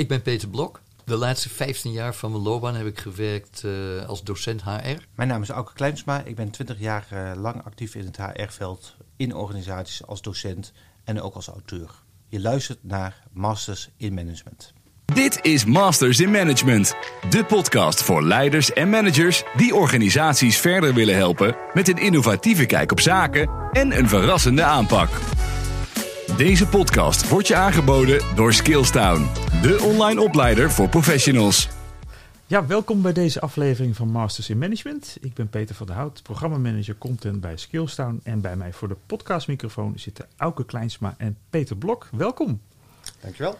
Ik ben Peter Blok. De laatste 15 jaar van mijn loopbaan heb ik gewerkt uh, als docent HR. Mijn naam is Auke Kleinsma. Ik ben 20 jaar uh, lang actief in het HR-veld, in organisaties als docent en ook als auteur. Je luistert naar Masters in Management. Dit is Masters in Management, de podcast voor leiders en managers die organisaties verder willen helpen met een innovatieve kijk op zaken en een verrassende aanpak. Deze podcast wordt je aangeboden door Skillstown, de online opleider voor professionals. Ja, welkom bij deze aflevering van Masters in Management. Ik ben Peter van der Hout, programmamanager content bij Skillstown. En bij mij voor de podcastmicrofoon zitten Auke Kleinsma en Peter Blok. Welkom. Dankjewel.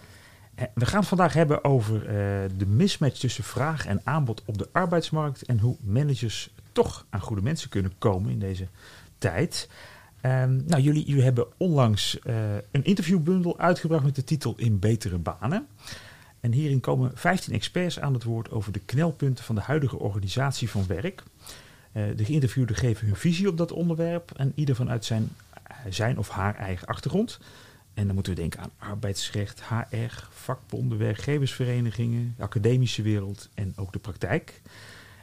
Eh, we gaan het vandaag hebben over uh, de mismatch tussen vraag en aanbod op de arbeidsmarkt. En hoe managers toch aan goede mensen kunnen komen in deze tijd. Um, nou, jullie, jullie hebben onlangs uh, een interviewbundel uitgebracht met de titel In Betere Banen. En hierin komen 15 experts aan het woord over de knelpunten van de huidige organisatie van werk. Uh, de geïnterviewden geven hun visie op dat onderwerp en ieder vanuit zijn, zijn of haar eigen achtergrond. En dan moeten we denken aan arbeidsrecht, HR, vakbonden, werkgeversverenigingen, de academische wereld en ook de praktijk.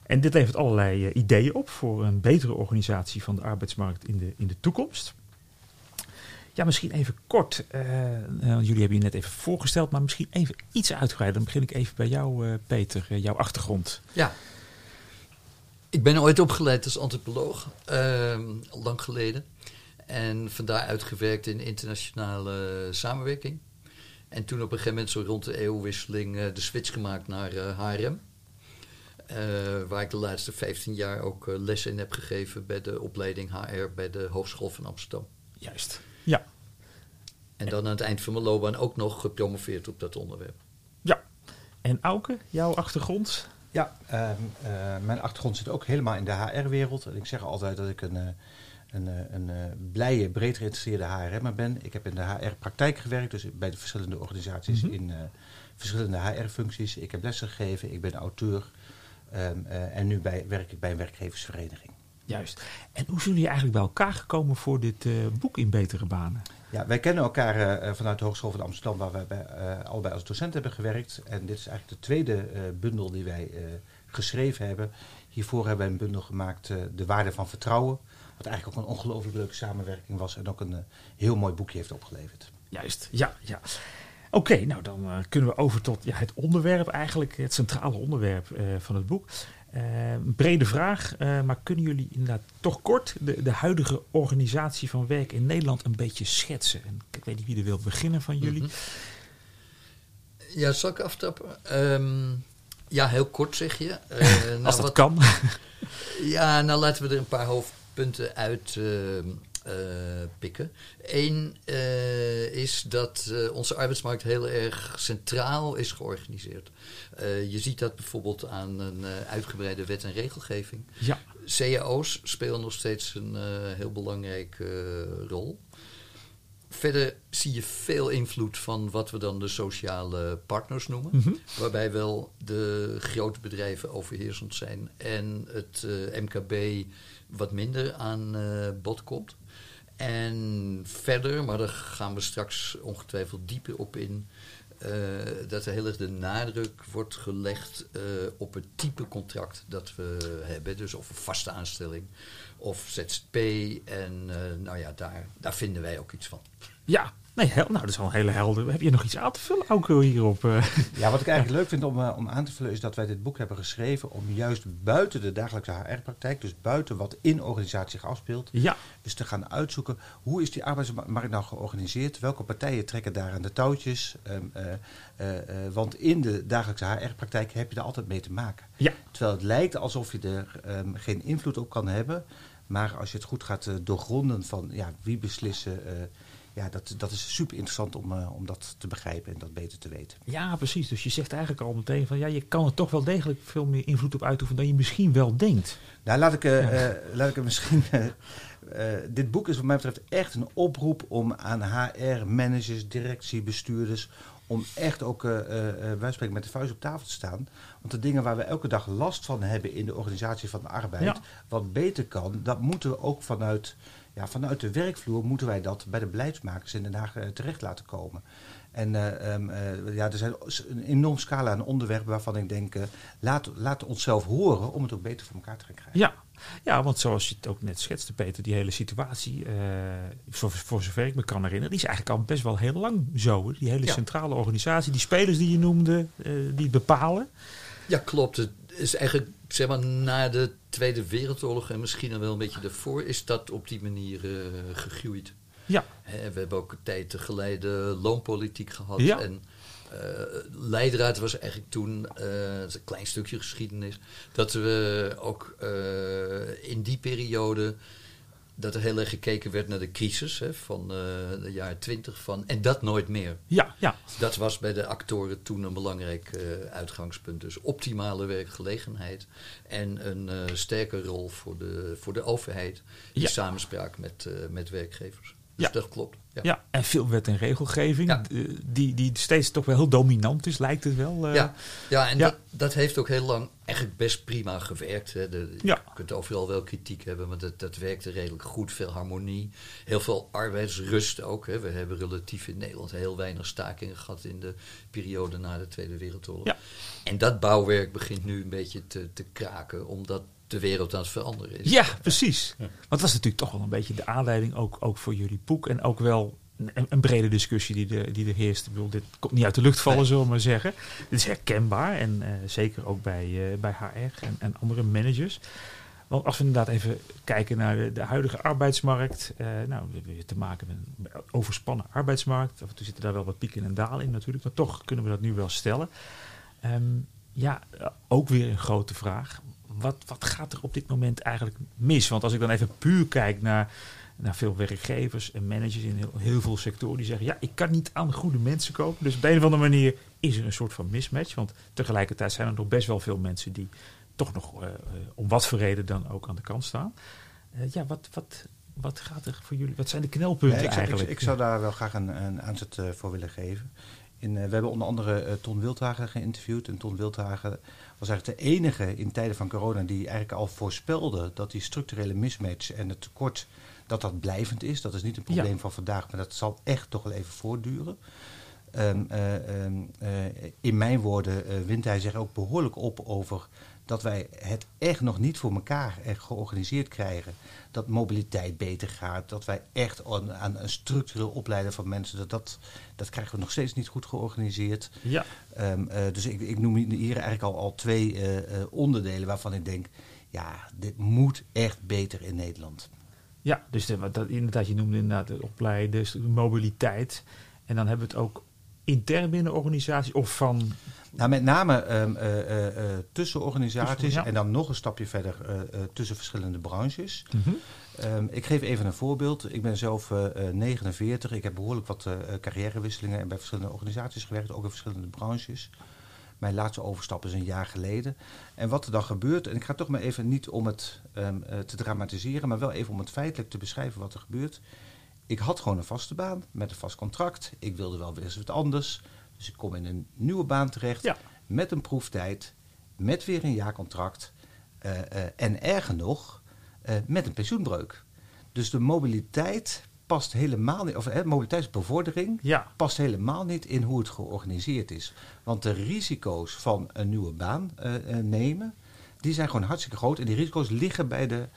En dit levert allerlei uh, ideeën op voor een betere organisatie van de arbeidsmarkt in de, in de toekomst. Ja, misschien even kort. Uh, jullie hebben je net even voorgesteld, maar misschien even iets uitgebreider. Dan begin ik even bij jou, Peter, jouw achtergrond. Ja. Ik ben ooit opgeleid als antropoloog, ehm, lang geleden. En vandaar uitgewerkt in internationale samenwerking. En toen op een gegeven moment, zo rond de eeuwwisseling, de switch gemaakt naar HRM. Uh, waar ik de laatste 15 jaar ook uh, lessen in heb gegeven bij de opleiding HR bij de Hogeschool van Amsterdam. Juist, ja. En dan aan het eind van mijn loopbaan ook nog gepromoveerd op dat onderwerp. Ja. En Auke, jouw achtergrond? Ja, uh, mijn achtergrond zit ook helemaal in de HR-wereld. En ik zeg altijd dat ik een, een, een, een blije, breed geïnteresseerde HRM'er ben. Ik heb in de HR-praktijk gewerkt, dus bij de verschillende organisaties mm -hmm. in verschillende HR-functies. Ik heb lessen gegeven, ik ben auteur. Um, uh, en nu bij, werk ik bij een werkgeversvereniging. Juist. En hoe zijn jullie eigenlijk bij elkaar gekomen voor dit uh, boek in Betere Banen? Ja, wij kennen elkaar uh, vanuit de Hogeschool van Amsterdam, waar wij bij, allebei als docent hebben gewerkt. En dit is eigenlijk de tweede bundel die wij geschreven hebben. Hiervoor hebben wij een bundel gemaakt, De Waarde van Vertrouwen. Wat eigenlijk ook een ongelooflijk leuke samenwerking was en ook een heel mooi boekje heeft opgeleverd. Juist, ja, ja. Oké, okay, nou dan uh, kunnen we over tot ja, het onderwerp eigenlijk, het centrale onderwerp uh, van het boek. Uh, een brede vraag, maar kunnen jullie inderdaad toch kort de, de huidige organisatie van werk in Nederland een beetje schetsen? En ik weet niet wie er wil beginnen van jullie. Mm -hmm. Ja, zal ik aftrappen? Um, ja, heel kort zeg je. nou, Als dat wat, kan. ja, nou laten we er een paar hoofdpunten uit uh, pikken. Eén uh, is dat uh, onze arbeidsmarkt heel erg centraal is georganiseerd. je ziet dat bijvoorbeeld aan een uitgebreide wet en regelgeving. Ja. cao's spelen nog steeds een heel belangrijke rol. Verder zie je veel invloed van wat we dan de sociale partners noemen. Mm -hmm. Waarbij wel de grote bedrijven overheersend zijn en het MKB wat minder aan bod komt. En verder, maar daar gaan we straks ongetwijfeld dieper op in, uh, dat er heel erg de nadruk wordt gelegd uh, op het type contract dat we hebben. Dus of een vaste aanstelling of ZZP. En uh, nou ja, daar, daar vinden wij ook iets van. Ja, Nee, hel, nou, dat is wel een hele helder. Heb je nog iets aan te vullen ook hierop? Uh, ja, wat ik eigenlijk leuk vind om, uh, om aan te vullen is dat wij dit boek hebben geschreven om juist buiten de dagelijkse HR-praktijk, dus buiten wat in organisatie zich afspeelt, ja. dus te gaan uitzoeken hoe is die arbeidsmarkt nou georganiseerd, welke partijen trekken daar aan de touwtjes, um, uh, want in de dagelijkse HR-praktijk heb je daar altijd mee te maken. Ja. Terwijl het lijkt alsof je er um, geen invloed op kan hebben, maar als je het goed gaat doorgronden van ja, wie beslissen ja, dat, dat is super interessant om, uh, om dat te begrijpen en dat beter te weten. Ja, precies. Dus je zegt eigenlijk al meteen van ja, je kan er toch wel degelijk veel meer invloed op uitoefenen dan je misschien wel denkt. Nou, laat ik, uh, ja. uh, laat ik er misschien. dit boek is wat mij betreft echt een oproep om aan HR-managers, directie, bestuurders. om echt ook, wij spreken met de vuist op tafel te staan. Want de dingen waar we elke dag last van hebben in de organisatie van de arbeid. Ja. wat beter kan, dat moeten we ook vanuit ja, vanuit de werkvloer moeten wij dat bij de beleidsmakers in Den Haag uh, terecht laten komen. En eh, ehm, eh, ja, er zijn een enorm scala aan onderwerpen waarvan ik denk, eh, laat, laat onszelf horen om het ook beter voor elkaar te gaan krijgen. Ja. ja, want zoals je het ook net schetste, Peter, die hele situatie, eh, voor, voor zover ik me kan herinneren, die is eigenlijk al best wel heel lang zo. Die hele Ja. centrale organisatie, die spelers die je noemde, eh, die het bepalen. Ja, klopt. Is eigenlijk, zeg maar, na de Tweede Wereldoorlog en misschien al wel een beetje daarvoor, is dat op die manier eh, gegroeid. Ja, we hebben ook een tijd geleden loonpolitiek gehad. Ja. En eh leidraad was eigenlijk toen, dat is een klein stukje geschiedenis, dat we ook in die periode, dat er heel erg gekeken werd naar de crisis hè, van eh, de jaren twintig. Van, en dat nooit meer. ja, ja. Dat was bij de actoren toen een belangrijk eh, uitgangspunt. Dus optimale werkgelegenheid en een eh, sterke rol voor de, voor de overheid in Ja. samenspraak met, met werkgevers. Dus Ja. dat klopt. Ja. Ja, en veel wet en regelgeving, Ja. eh, die, die steeds toch wel heel dominant is, lijkt het wel. eh. Ja, ja en. Dat, dat heeft ook heel lang eigenlijk best prima gewerkt. Hè. De. Je kunt overal wel kritiek hebben, maar dat, dat werkte redelijk goed. Veel harmonie, heel veel arbeidsrust ook. Hè. We hebben relatief in Nederland heel weinig stakingen gehad in de periode na de Tweede Wereldoorlog. Ja. En dat bouwwerk begint nu een beetje te, te kraken, omdat de wereld aan het veranderen is. Ja, precies. Want dat is natuurlijk toch wel een beetje de aanleiding ook, ook voor jullie boek. En ook wel een, een brede discussie die, er- die er heerst. Ik bedoel, dit komt niet uit de lucht vallen, Nee. zullen we maar zeggen. Dit is herkenbaar en eh, zeker ook bij, eh, bij HR en, en andere managers. Want als we inderdaad even kijken naar de, de huidige arbeidsmarkt. eh, nou, we hebben weer te maken met een overspannen arbeidsmarkt. Af en toe zitten daar wel wat pieken en dalen in natuurlijk. Maar toch kunnen we dat nu wel stellen. Ehm, ja, ook weer een grote vraag. Wat, wat gaat er op dit moment eigenlijk mis? Want als ik dan even puur kijk naar, naar veel werkgevers en managers in heel, heel veel sectoren die zeggen: ja, ik kan niet aan goede mensen komen. Dus op de een of andere manier is er een soort van mismatch. Want tegelijkertijd zijn er nog best wel veel mensen die toch nog eh, eh, om wat voor reden dan ook aan de kant staan. Eh, ja, wat, wat, wat gaat er voor jullie? Wat zijn de knelpunten Nee, ik, zou, eigenlijk? ik zou daar wel graag een, een aanzet voor willen geven. In, eh, we hebben onder andere eh, Ton Wildhagen geïnterviewd. En Ton Wildhagen was eigenlijk de enige in tijden van corona die eigenlijk al voorspelde dat die structurele mismatch en het tekort dat dat blijvend is. Dat is niet een probleem Ja. van vandaag, maar dat zal echt toch wel even voortduren. Ehm, eh, ehm, eh, in mijn woorden wint hij zich ook behoorlijk op over dat wij het echt nog niet voor elkaar echt georganiseerd krijgen. Dat mobiliteit beter gaat. Dat wij echt aan, aan een structureel opleiden van mensen. Dat, dat, dat krijgen we nog steeds niet goed georganiseerd. Ja, Ehm, eh, dus ik, ik noem hier eigenlijk al, al twee eh, eh, onderdelen waarvan ik denk. Ja, dit moet echt beter in Nederland. Ja, dus de, dat, inderdaad, je noemde inderdaad de opleiden, dus mobiliteit. En dan hebben we het ook intern binnen de organisatie of van... Nou, met name ehm, eh, eh, eh, tussen organisaties ja. en dan nog een stapje verder tussen verschillende branches. Mhm. Ehm, ik geef even een voorbeeld. Ik ben zelf eh, eh, 49. Ik heb behoorlijk wat carrièrewisselingen en bij verschillende organisaties gewerkt, ook in verschillende branches. Mijn laatste overstap is een jaar geleden. En wat er dan gebeurt, en ik ga toch maar even niet om het ehm, eh, te dramatiseren, maar wel even om het feitelijk te beschrijven wat er gebeurt. Ik had gewoon een vaste baan met een vast contract. Ik wilde wel weer eens wat anders. Dus ik kom in een nieuwe baan terecht Ja. met een proeftijd, met weer een jaarcontract. eh, eh, en erger nog, eh, met een pensioenbreuk. Dus de mobiliteit past helemaal niet, of hè, mobiliteitsbevordering Ja, past helemaal niet in hoe het georganiseerd is. Want de risico's van een nieuwe baan nemen, die zijn gewoon hartstikke groot. En die risico's liggen bij de,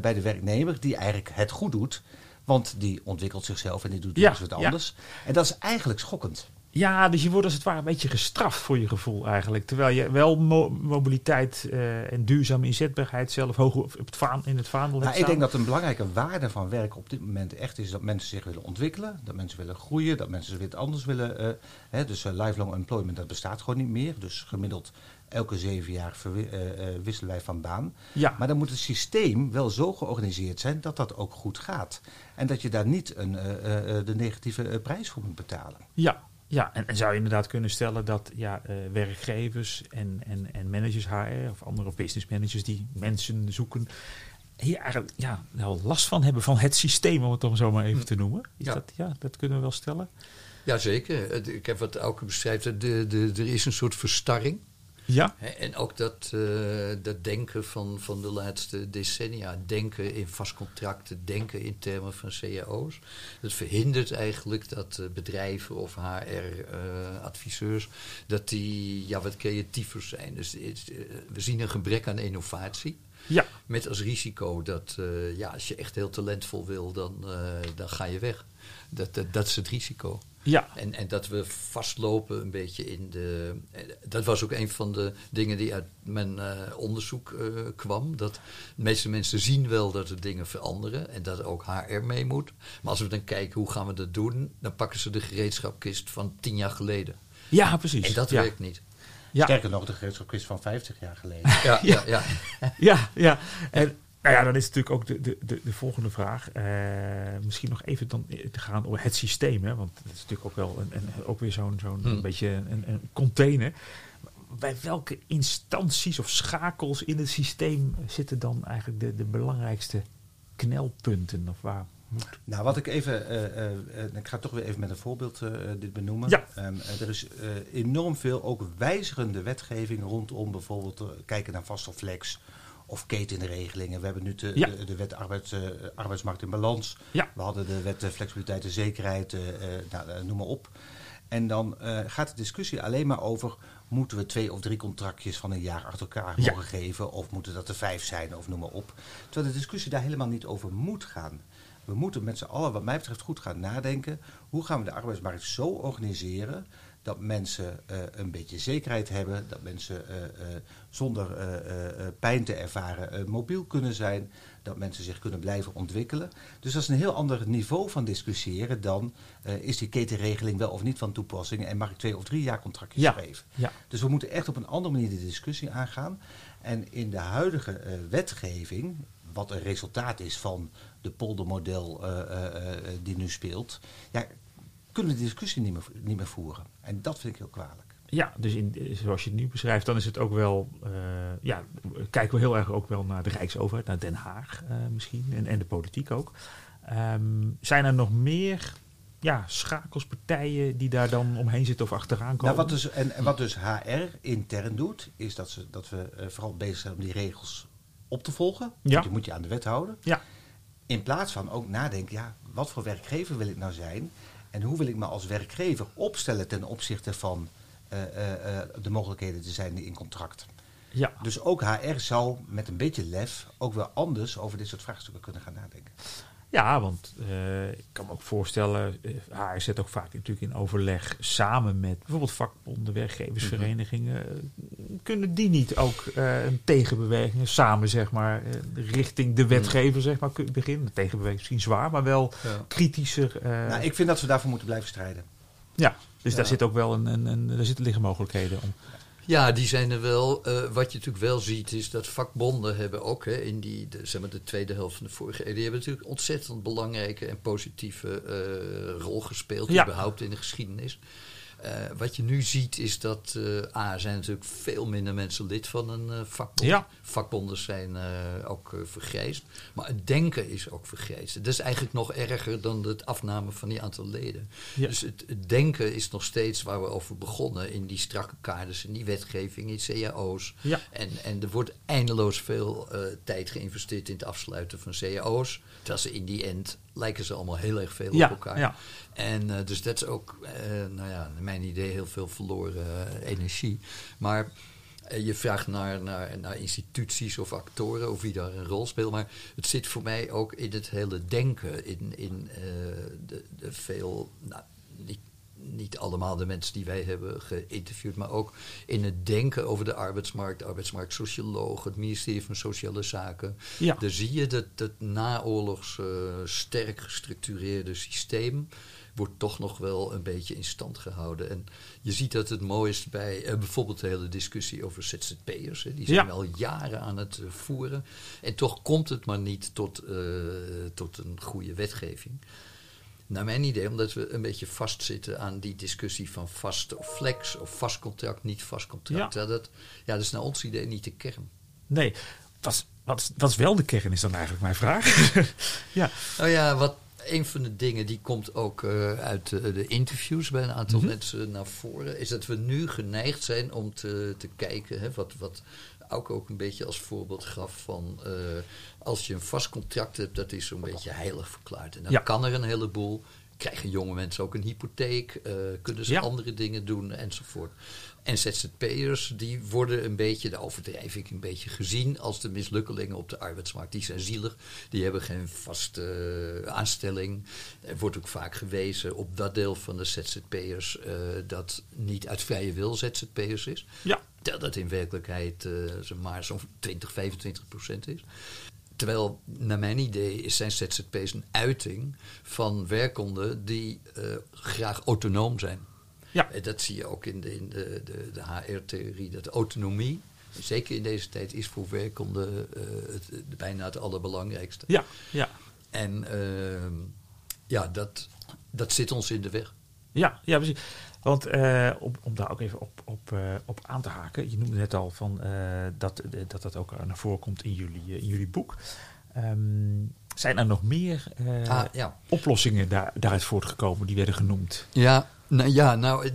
bij de werknemer die eigenlijk het goed doet. Want die ontwikkelt zichzelf en die doet Ja, eens wat ja. anders. En dat is eigenlijk schokkend. Ja, dus je wordt als het ware een beetje gestraft voor je gevoel eigenlijk. Terwijl je wel mo- mobiliteit eh, en duurzame inzetbaarheid zelf hoog op het vaan, in het vaandel Nou, hebt ik denk staan. dat een belangrijke waarde van werk op dit moment echt is dat mensen zich willen ontwikkelen, dat mensen willen groeien, dat mensen weer anders willen. eh, hè, dus eh, lifelong employment, dat bestaat gewoon niet meer. Dus gemiddeld elke zeven jaar wisselen wij van baan. Ja, Maar dan moet het systeem wel zo georganiseerd zijn dat dat ook goed gaat. En dat je daar niet een, de negatieve prijs voor moet betalen. ja, ja. En, en zou je inderdaad kunnen stellen dat ja, eh, werkgevers en, en, en managers HR of andere business managers die mensen zoeken, hier eigenlijk ja, wel last van hebben van het systeem, om het dan zo maar even te noemen. Is Ja. Dat, ja, dat kunnen we wel stellen. Jazeker. Ik heb wat Auke beschrijft. De, de, er is een soort verstarring. Ja? En ook dat, eh, dat denken van, van de laatste decennia, denken in vastcontracten, denken in termen van cao's. Dat verhindert eigenlijk dat eh, bedrijven of HR-adviseurs, dat die ja, wat creatiever zijn. Dus eh, we zien een gebrek aan innovatie. Ja. Met als risico dat eh, ja, als je echt heel talentvol wil, dan, eh, dan ga je weg. Dat, dat, dat is het risico. Ja. En, en dat we vastlopen een beetje in de. Dat was ook een van de dingen die uit mijn eh, onderzoek eh, kwam. Dat de meeste mensen zien wel dat er dingen veranderen en dat ook HR mee moet. Maar als we dan kijken hoe gaan we dat doen, dan pakken ze de gereedschapkist van tien jaar geleden. Ja, precies. En dat ja. werkt niet. Ja. Sterker nog, de gereedschapkist van 50 jaar geleden. Ja, ja, ja. Ja, ja. En nou ja, dan is natuurlijk ook de, de, de, de volgende vraag. eh, misschien nog even dan te gaan over het systeem. Hè? Want dat is natuurlijk ook wel een, een, ook weer zo'n zo'n Hmm. beetje een, een container. Bij welke instanties of schakels in het systeem zitten dan eigenlijk de, de belangrijkste knelpunten? Of waar moet... Nou, wat ik even, eh, eh, eh, ik ga toch weer even met een voorbeeld eh, dit benoemen. Ja. Ehm, eh, er is eh, enorm veel ook wijzigende wetgeving rondom bijvoorbeeld eh, kijken naar vaste flex of ketenregelingen. We hebben nu de, Ja. de, de wet arbeids, eh, arbeidsmarkt in balans. Ja. We hadden de wet eh, flexibiliteit en zekerheid, eh, nou, noem maar op. En dan gaat de discussie alleen maar over... moeten we twee of drie contractjes van een jaar achter elkaar Ja. mogen geven... of moeten dat er vijf zijn of noem maar op. Terwijl de discussie daar helemaal niet over moet gaan. We moeten met z'n allen, wat mij betreft, goed gaan nadenken... hoe gaan we de arbeidsmarkt zo organiseren... dat mensen eh, een beetje zekerheid hebben... dat mensen eh, eh, zonder pijn te ervaren mobiel kunnen zijn... dat mensen zich kunnen blijven ontwikkelen. Dus dat is een heel ander niveau van discussiëren dan... is die ketenregeling wel of niet van toepassing... en mag ik twee of drie jaar contractjes Ja. geven? Ja. Dus we moeten echt op een andere manier de discussie aangaan. En in de huidige wetgeving, wat een resultaat is van de poldermodel eh, die nu speelt, ja, kunnen de discussie niet meer, niet meer voeren. En dat vind ik heel kwalijk. Ja, dus in, zoals je het nu beschrijft, dan is het ook wel. eh, ja, kijken we heel erg ook wel naar de Rijksoverheid, naar Den Haag eh, misschien en, en de politiek ook. Ehm, zijn er nog meer ja, schakelspartijen die daar dan omheen zitten of achteraan komen? Nou, wat dus, en, en wat dus HR intern doet, is dat, ze, dat we eh, vooral bezig zijn om die regels op te volgen. Ja. Want Je moet je aan de wet houden. Ja, In plaats van ook nadenken, ja, wat voor werkgever wil ik nou zijn? En hoe wil ik me als werkgever opstellen ten opzichte van eh, eh, eh, de mogelijkheden te zijn in contract? ja. Dus ook HR zou met een beetje lef ook wel anders over dit soort vraagstukken kunnen gaan nadenken. Ja, want eh, ik kan me ook voorstellen, eh, HR zit ook vaak natuurlijk in overleg samen met bijvoorbeeld vakbonden, werkgeversverenigingen. Mhm. Eh, Kunnen die niet ook eh, een tegenbeweging samen, zeg maar, eh, richting de wetgever, zeg maar, beginnen? De tegenbeweging is misschien zwaar, maar wel Ja. kritischer. eh, nou, ik vind dat we daarvoor moeten blijven strijden. ja, dus daar zit ook wel een, een, een daar zitten liggen mogelijkheden om. Ja, die zijn er wel. Eh, wat je natuurlijk wel ziet is dat vakbonden hebben ook hè, in die, de, zeg maar de tweede helft van de vorige eeuw, die hebben natuurlijk een ontzettend belangrijke en positieve eh, rol gespeeld, Ja. überhaupt in de geschiedenis. Eh, wat je nu ziet is dat eh A, zijn natuurlijk veel minder mensen lid van een eh, vakbond. Ja. Vakbonden zijn ook vergrijsd. Maar het denken is ook vergrijsd. Dat is eigenlijk nog erger dan het afname van die aantal leden. Ja. Dus het, het denken is nog steeds waar we over begonnen. In die strakke kaders, in die wetgeving, in cao's. Ja. En, en er wordt eindeloos veel tijd geïnvesteerd in het afsluiten van cao's. Terwijl ze in die end lijken ze allemaal heel erg veel Ja, op elkaar. ja. En eh, dus dat is ook, eh, nou ja, mijn idee heel veel verloren eh, energie. Maar je vraagt naar, naar, naar instituties of actoren of wie daar een rol speelt. Maar het zit voor mij ook in het hele denken. In, in de, de veel, nou, niet, niet allemaal de mensen die wij hebben geïnterviewd, maar ook in het denken over de arbeidsmarkt, arbeidsmarktsocioloog, het ministerie van Sociale Zaken. Ja. Daar zie je dat dat naoorlogs eh, sterk gestructureerde systeem wordt toch nog wel een beetje in stand gehouden. En je ziet dat het mooist bij eh, bijvoorbeeld de hele discussie over ZZP'ers. Die zijn Ja. al jaren aan het eh, voeren. En toch komt het maar niet tot, tot een goede wetgeving. Naar mijn idee, omdat we een beetje vastzitten aan die discussie van vast of flex, of vast contract, niet vast contract. Ja. Dat, ja, dat is naar ons idee niet de kern. Nee, wat, wat, wat is wel de kern, is dan eigenlijk mijn vraag. ja, Nou ja, wat, een van de dingen die komt ook eh, uit de, de interviews bij een aantal Mhm. mensen naar voren, is dat we nu geneigd zijn om te, te kijken, hè, wat, wat Auke ook een beetje als voorbeeld gaf van eh, als je een vast contract hebt, dat is zo'n beetje heilig verklaard. En dan Ja. kan er een heleboel. Krijgen jonge mensen ook een hypotheek? eh, kunnen ze Ja. andere dingen doen enzovoort. En ZZP'ers, die worden een beetje, de overdrijf ik een beetje, gezien als de mislukkelingen op de arbeidsmarkt. Die zijn zielig, die hebben geen vaste eh, aanstelling. Er wordt ook vaak gewezen op dat deel van de ZZP'ers eh, dat niet uit vrije wil ZZP'ers is. Ja. Terwijl dat in werkelijkheid maar zo'n 20, 25 procent is. Terwijl, naar mijn idee, is zijn ZZP's een uiting van werkenden die eh, graag autonoom zijn. Ja. En dat zie je ook in de, in de, de, de HR-theorie, dat autonomie, zeker in deze tijd, is voor werkenden eh, het, het- bijna het allerbelangrijkste. Ja, ja. En ehm, ja, dat, dat zit ons in de weg. Ja, ja precies. Want eh, om, om daar ook even op, op, eh, op aan te haken. Je noemde net al van, eh, dat, dat dat ook naar voren komt in jullie, in jullie boek. Ehm, zijn er nog meer Ah, ja. oplossingen daar, daaruit voortgekomen die werden genoemd? Ja, nou, ja, nou,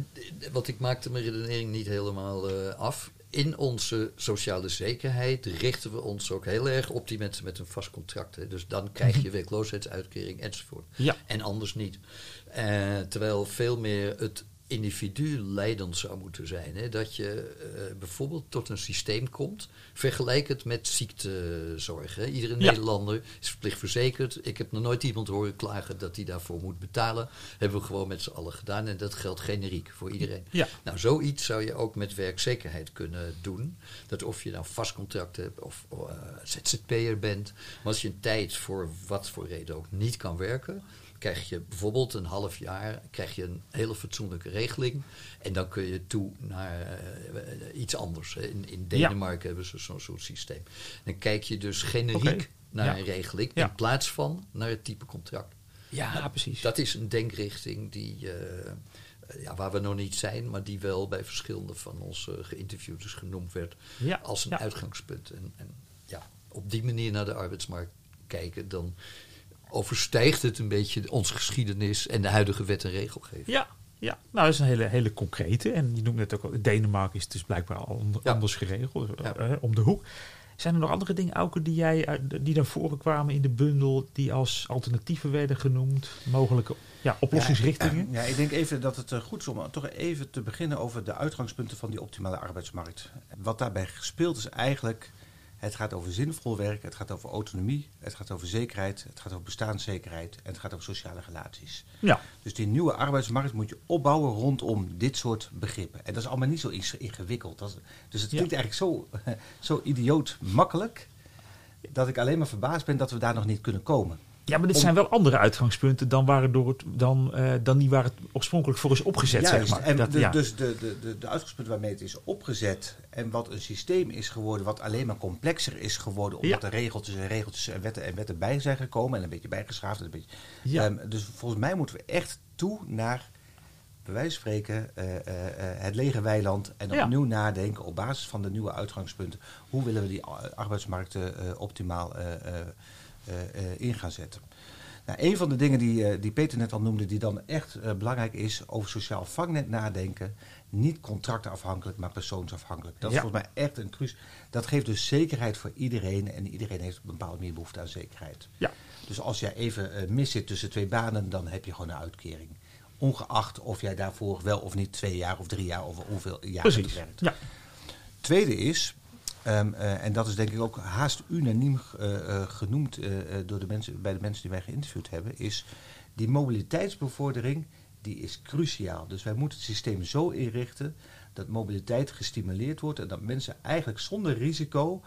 wat ik maakte mijn redenering niet helemaal af. In onze sociale zekerheid richten we ons ook heel erg op die mensen met een vast contract. Hè. Dus dan krijg je werkloosheidsuitkering enzovoort. Ja. En anders niet. Terwijl veel meer het individu leidend zou moeten zijn. Hè? Dat je eh, bijvoorbeeld tot een systeem komt. Vergelijk het met ziektezorg. Hè? Iedere Ja. Nederlander is verplicht verzekerd. Ik heb nog nooit iemand horen klagen dat hij daarvoor moet betalen. Hebben we gewoon met z'n allen gedaan. En dat geldt generiek voor iedereen. Ja. Nou, zoiets zou je ook met werkzekerheid kunnen doen. Dat of je nou vast contract hebt of uh, ZZP'er bent. Maar als je een tijd voor wat voor reden ook niet kan werken krijg je bijvoorbeeld een half jaar krijg je een hele fatsoenlijke regeling. En dan kun je toe naar uh, iets anders. In, in Denemarken ja. hebben ze zo'n soort systeem. Dan kijk je dus generiek okay. naar ja. een regeling ja. in plaats van naar het type contract. Ja, nou, precies. Dat is een denkrichting die, uh, ja, waar we nog niet zijn, maar die wel bij verschillende van onze geïnterviewdes genoemd werd als een uitgangspunt. En, en ja, op die manier naar de arbeidsmarkt kijken, dan overstijgt het een beetje onze geschiedenis en de huidige wet en regelgeving. Ja, ja. nou dat is een hele, hele concrete. En je noemt net ook al, Denemarken is het dus blijkbaar al ja. anders geregeld, ja. uh, om de hoek. Zijn er nog andere dingen, Auke, die, jij, die naar voren kwamen in de bundel, die als alternatieven werden genoemd? Mogelijke ja, oplossingsrichtingen? Ja, ja, ik denk even dat het goed is om toch even te beginnen over de uitgangspunten van die optimale arbeidsmarkt. Wat daarbij gespeeld is eigenlijk het gaat over zinvol werk, het gaat over autonomie, het gaat over zekerheid, het gaat over bestaanszekerheid en het gaat over sociale relaties. Ja. Dus die nieuwe arbeidsmarkt moet je opbouwen rondom dit soort begrippen. En dat is allemaal niet zo ingewikkeld. Dat dus het klinkt ja. eigenlijk zo, zo idioot makkelijk dat ik alleen maar verbaasd ben dat we daar nog niet kunnen komen. Ja, maar dit Om, zijn wel andere uitgangspunten dan, waren door het, dan, uh, dan die waar het oorspronkelijk voor is opgezet. Juist, zeg maar. en dat, de, ja. dus de, de, de, de uitgangspunten waarmee het is opgezet en wat een systeem is geworden, wat alleen maar complexer is geworden, omdat Ja. er regeltjes en regeltjes en wetten en wetten bij zijn gekomen en een beetje bijgeschaafd. En een beetje, Ja. Ehm, dus volgens mij moeten we echt toe naar, bij wijze van spreken, eh, eh, eh, het lege weiland en Ja. opnieuw nadenken op basis van de nieuwe uitgangspunten. Hoe willen we die arbeidsmarkten eh, optimaal eh, eh, eh, eh, in gaan zetten? Nou, een van de dingen die, eh, die Peter net al noemde, die dan echt eh, belangrijk is, over sociaal vangnet nadenken. Niet contractafhankelijk, maar persoonsafhankelijk. Dat is volgens mij echt een cruciaal. Dat geeft dus zekerheid voor iedereen. En iedereen heeft op een bepaalde manier behoefte aan zekerheid. Ja. Dus als jij even eh, mis zit tussen twee banen, dan heb je gewoon een uitkering. Ongeacht of jij daarvoor wel of niet twee jaar of drie jaar of hoeveel jaar hebt Precies. gewerkt. Ja. Tweede is, ehm, eh, en dat is denk ik ook haast unaniem eh, eh, genoemd door de mensen, bij de mensen die wij geïnterviewd hebben, is die mobiliteitsbevordering, die is cruciaal. Dus wij moeten het systeem zo inrichten dat mobiliteit gestimuleerd wordt en dat mensen eigenlijk zonder risico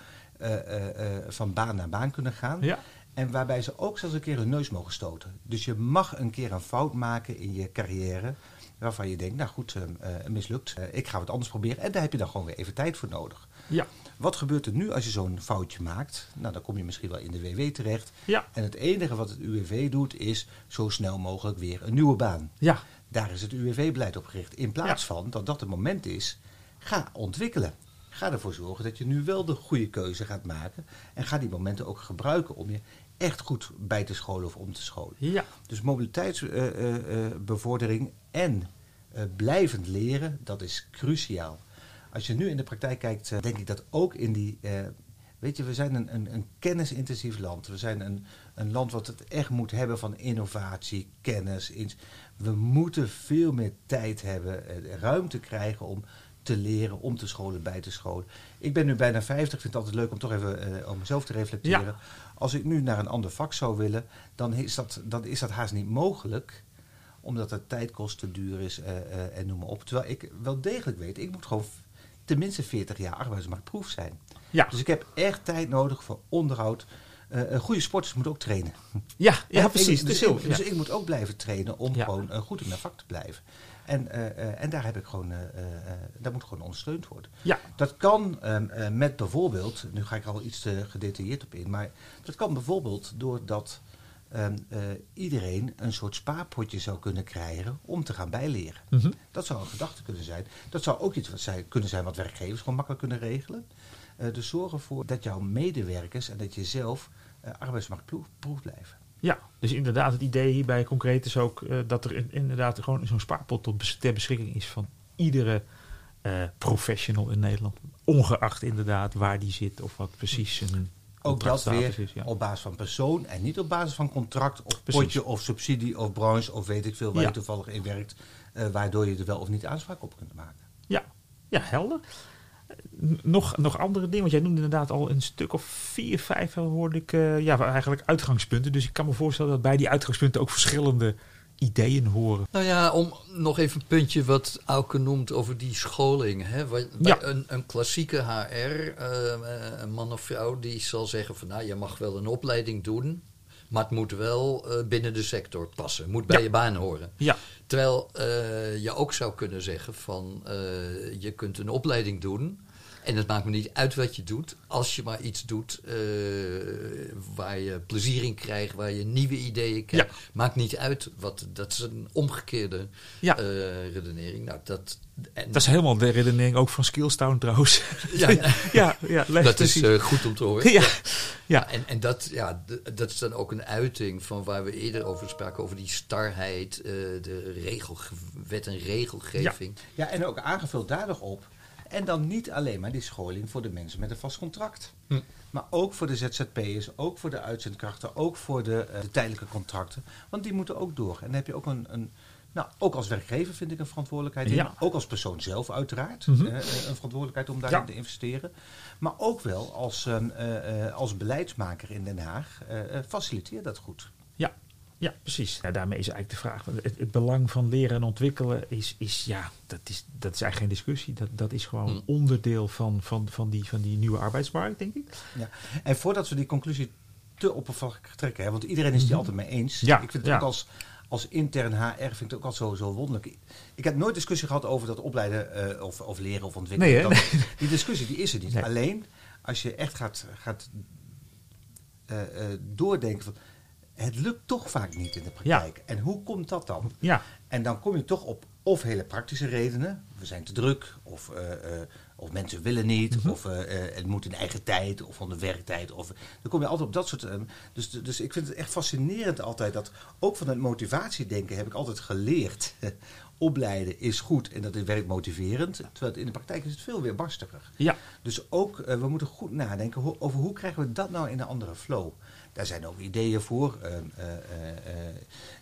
van baan naar baan kunnen gaan. Ja. En waarbij ze ook zelfs een keer hun neus mogen stoten. Dus je mag een keer een fout maken in je carrière. Waarvan je denkt, nou goed, eh, eh, mislukt. Eh, ik ga wat anders proberen. En daar heb je dan gewoon weer even tijd voor nodig. Ja. Wat gebeurt er nu als je zo'n foutje maakt? Nou, dan kom je misschien wel in de WW terecht. Ja. En het enige wat het UWV doet, is zo snel mogelijk weer een nieuwe baan. Ja. Daar is het UWV-beleid op gericht. In plaats Ja. van dat dat het moment is, ga ontwikkelen. Ga ervoor zorgen dat je nu wel de goede keuze gaat maken. En ga die momenten ook gebruiken om je echt goed bij te scholen of om te scholen. Ja. Dus mobiliteitsbevordering en eh, blijvend leren, dat is cruciaal. Als je nu in de praktijk kijkt, eh, denk ik dat ook in die. eh, weet je, we zijn een, een, een kennisintensief land. We zijn een, een land wat het echt moet hebben van innovatie, kennis. We moeten veel meer tijd hebben, eh, ruimte krijgen om te leren, om te scholen, bij te scholen. Ik ben nu bijna 50, ik vind het altijd leuk om toch even eh, om mezelf te reflecteren. Ja. Als ik nu naar een ander vak zou willen, dan is dat, dan is dat haast niet mogelijk omdat het tijd kost, te duur is eh, eh, en noem maar op. Terwijl ik wel degelijk weet, ik moet gewoon tenminste 40 jaar arbeidsmarktproef zijn. Ja. Dus ik heb echt tijd nodig voor onderhoud. Eh, een goede sporters moeten ook trainen. Ja, ja, precies. dus, Dus, ik, dus ja. ik moet ook blijven trainen om Ja. gewoon eh, goed in mijn vak te blijven. En, eh, eh, en daar heb ik gewoon, eh, daar moet gewoon ondersteund worden. ja, Dat kan ehm, eh, met bijvoorbeeld, nu ga ik al iets te gedetailleerd op in, maar dat kan bijvoorbeeld doordat eh, iedereen een soort spaarpotje zou kunnen krijgen om te gaan bijleren. Mhm. Dat zou een gedachte kunnen zijn. Dat zou ook iets wat kunnen zijn wat werkgevers gewoon makkelijk kunnen regelen. Dus zorg ervoor dat jouw medewerkers en dat je zelf arbeidsmarktproef blijven. Ja, dus inderdaad, het idee hierbij concreet is ook eh, dat er in- inderdaad gewoon zo'n spaarpot tot bes- ter beschikking is van iedere eh, professional in Nederland. Ongeacht inderdaad waar die zit of wat precies een Ook dat weer is. Ja. op basis van persoon en niet op basis van contract of Precies. potje of subsidie of branche of weet ik veel waar Ja. je toevallig in werkt. eh, waardoor je er wel of niet aanspraak op kunt maken. Ja, ja helder. Nog, nog andere dingen, want jij noemde inderdaad al een stuk of vier, vijf, eh, hoorde ik, eh, ja, eigenlijk uitgangspunten. Dus ik kan me voorstellen dat bij die uitgangspunten ook verschillende ideeën horen. Nou ja, om nog even een puntje wat Auke noemt over die scholing. Hè? Bij, bij Ja. een, een klassieke HR, eh, een man of vrouw, die zal zeggen van nou, je mag wel een opleiding doen, maar het moet wel eh, binnen de sector passen. Moet bij Ja. je baan horen. Ja, Terwijl eh, je ook zou kunnen zeggen van eh, je kunt een opleiding doen. En het maakt me niet uit wat je doet, als je maar iets doet waar je plezier in krijgt, waar je nieuwe ideeën krijgt. Maakt niet uit wat. Dat is een omgekeerde Ja. redenering. Nou, dat, en, dat is helemaal de redenering ook van Skillstown trouwens. ja, ja, ja, dat is goed om te horen. ja, ja, En, en dat, ja, dat is dan ook een uiting van waar we eerder over spraken, over die starheid, eh, de regel, wet en regelgeving. Ja, en ook aangevuld daar nog op. En dan niet alleen maar die scholing voor de mensen met een vast contract. Hm. Maar ook voor de ZZP'ers, ook voor de uitzendkrachten, ook voor de, eh, de tijdelijke contracten. Want die moeten ook door. En dan heb je ook een, een nou, ook als werkgever vind ik een verantwoordelijkheid in. Ja. Ook als persoon zelf uiteraard. Mhm. eh, een verantwoordelijkheid om daarin Ja. te investeren. Maar ook wel als, ehm, eh, eh, als beleidsmaker in Den Haag. eh, faciliteer dat goed. ja, ja, precies. Ja, daarmee is eigenlijk de vraag, het, het belang van leren en ontwikkelen is, is ja, dat is, dat is eigenlijk geen discussie. Dat, dat is gewoon Hm. onderdeel van, van, van, die, van die nieuwe arbeidsmarkt, denk ik. Ja. En voordat we die conclusie te oppervlakkig trekken, hè, want iedereen is het die altijd mee eens. Ja, ik vind het ja. ook als, als intern HR vind ik het ook altijd zo, zo wonderlijk. Ik heb nooit discussie gehad over dat opleiden eh, of, of leren of ontwikkelen. Nee? Dat- die discussie die is er niet. Nee. Alleen als je echt gaat, gaat eh, eh, doordenken van het lukt toch vaak niet in de praktijk. En hoe komt dat dan? Ja, En dan kom je toch op of hele praktische redenen. We zijn te druk, of, eh, eh, of mensen willen niet, Mhm. of eh, het moet in eigen tijd, of van de werktijd. Of, dan kom je altijd op dat soort... eh, dus, dus ik vind het echt fascinerend altijd dat... ook van het motivatiedenken heb ik altijd geleerd... opleiden is goed en dat is werkmotiverend. Terwijl in de praktijk is het veel weer barstiger. ja, Dus ook, we moeten goed nadenken over hoe krijgen we dat nou in een andere flow. Daar zijn ook ideeën voor. Eh, eh, eh,